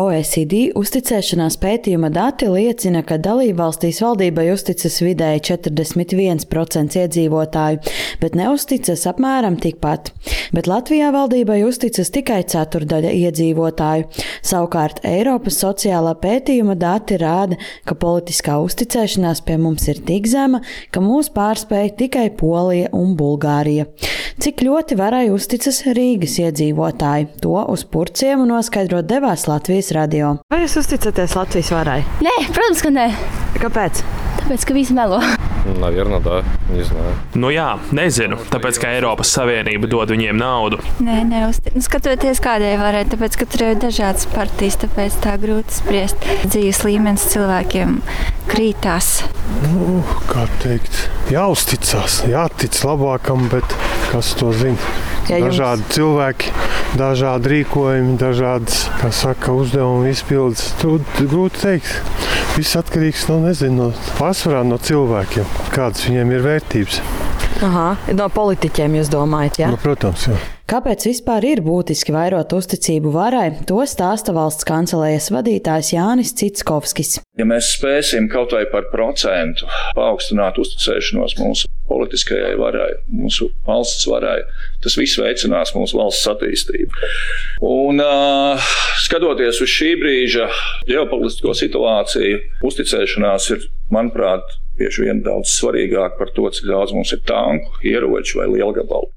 OECD uzticēšanās pētījuma dati liecina, ka dalībvalstīs valdībai uzticas vidēji 41% iedzīvotāju, bet neusticas apmēram tikpat. Bet Latvijā valdībai uzticas tikai ceturdaļa iedzīvotāju. Savukārt Eiropas sociālā pētījuma dati rāda, ka politiskā uzticēšanās pie mums ir tik zema, ka mūs pārspēja tikai Polija un Bulgārija Cik ļoti varai uzticas Rīgas iedzīvotāji? To uz purciem noskaidrot devās Latvijas radio. Vai jūs uzticaties Latvijas varai? Nē, protams, ka nē. Kāpēc? Tāpēc, ka visi melo. Наверное, да. Не знаю. Nu jā, nezinu, tāpēc ka Eiropas Savienība dod viņiem naudu. Nē, neuztic. Nu, skatoties, kādai varētu, tāpēc, ka tur ir dažādas partijas, tāpēc tā grūti spriest. Dzīves līmenis cilvēkiem krītās. Nu, kā teikt, jāuzticas, jātic labākam, bet kas to zina? Ja jums- Dažādi cilvēki, dažādi rīkojumi, dažādas saka, uzdevuma izpildes. Tur grūti pateikt. Viss atkarīgs no, nezinu, no pārsvarā no cilvēkiem, kādas viņiem ir vērtības. Aha, no politiķiem jūs domājat, jā? Nu, protams, jā. Kāpēc vispār ir būtiski vairot uzticību varai, to stāsta valsts kancelējas vadītājs Jānis Citskovskis. Ja mēs spēsim kaut vai par procentu paaugstināt uzticēšanos mūsu politiskajai varai, mūsu valsts varai, tas viss veicinās mūsu valsts attīstību. Un, uh, skatoties uz šī brīža ģeopolitisko situāciju, uzticēšanās ir, manuprāt, bieži vien daudz svarīgāk par to, cik daudz mums ir tanku, ieroču vai lielgabalu.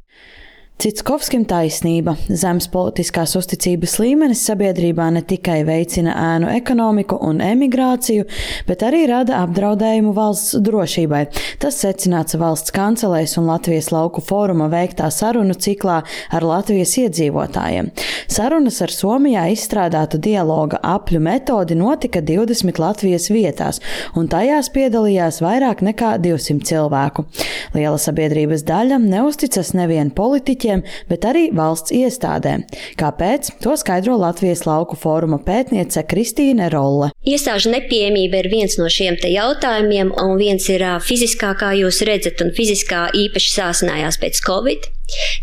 Citskovskim taisnība. Zemes politiskās uzticības līmenis sabiedrībā ne tikai veicina ēnu ekonomiku un emigrāciju, bet arī rada apdraudējumu valsts drošībai. Tas secināts valsts kancelēs un Latvijas lauku fóruma veiktā sarunu ciklā ar Latvijas iedzīvotājiem. Sarunas ar Somijā izstrādātu dialoga apļu metodi notika 20 Latvijas vietās, un tajās piedalījās vairāk nekā 200 cilvēku. Liela sabiedrības daļa neusticas nevien politiķiem, bet arī valsts iestādēm. Kāpēc? To skaidro Latvijas lauku fóruma pētniece Kristīne Rolle. Iestāžu nepieejamība ir viens no šiem jautājumiem, un viens ir fiziskā, kā jūs redzat, un fiziskā īpaši sāsinājās pēc Covid,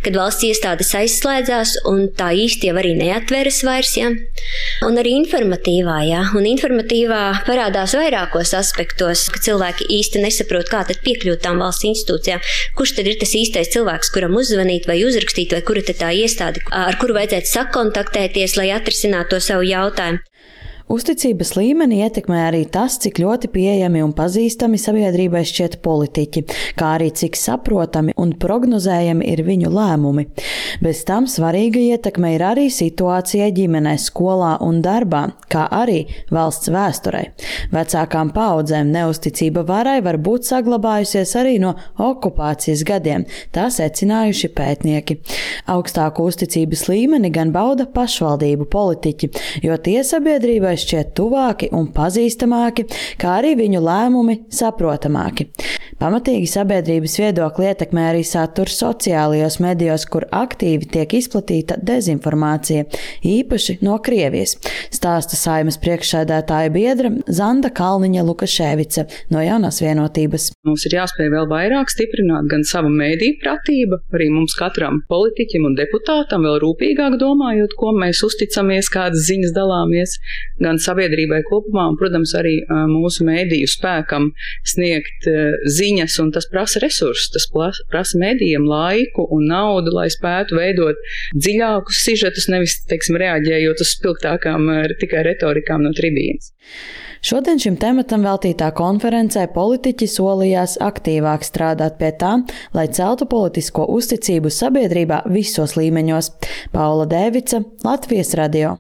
kad valsts iestādes aizslēdzās, un tā īsti jau arī neatveras vairs, ja? un arī informatīvā, ja? un informatīvā parādās vairākos aspektos, ka cilvēki īsti nesaprot, kā tad piekļūt tām valsts institūcijām, kurš tad ir tas īstais cilvēks, kuram uzzvanīt vai uzrakstīt, vai kura tā iestāde, ar kuru vajadzētu sakontaktēties, lai atrisinātu to savu jautājumu. Uzticības līmeni ietekmē arī tas, cik ļoti pieejami un pazīstami sabiedrībai šķiet politiķi, kā arī cik saprotami un prognozējami ir viņu lēmumi. Bez tam svarīga ietekme ir arī situācija ģimenē, skolā un darbā, kā arī valsts vēsturē. Vecākām paudzēm neusticība varai var būt saglabājusies arī no okupācijas gadiem, tā secinājuši pētnieki. Augstāku uzticības līmeni gan bauda pašvaldību politiķi, jo tie sabiedrībai šķiet tuvāki un pazīstamāki, kā arī viņu lēmumi saprotamāki. Pamatīgi sabiedrības viedokli ietekmē arī saturs sociālajos medijos, kur aktīvi tiek izplatīta dezinformācija, īpaši no Krievijas. Stāsta saimas priekšsēdētāja biedra Zanda Kalniņa Lukaševica no jaunās vienotības. Mums ir jāspēj vēl vairāk stiprināt gan savu mēdīju pratību, arī mums katram politiķim un deputātam vēl rūpīgāk domājot, ko mēs uzticamies, kādas ziņas dalāmies, gan sabiedrībai kopumā, un, protams, arī mūsu mēdīju spēkam sniegt ziņas, un tas prasa resursus, tas prasa mēdījiem laiku un naudu, lai spētu veidot dziļākus sižetus, nevis, teiksim, reaģējot uz spilgtākām ā, tikai retorikām no tribīnas. Šodien šim tematam veltītā konferencē politiķi solījās aktīvāk strādāt pie tā, lai celtu politisko uzticību sabiedrībā visos līmeņos. Paula Dēvica, Latvijas radio.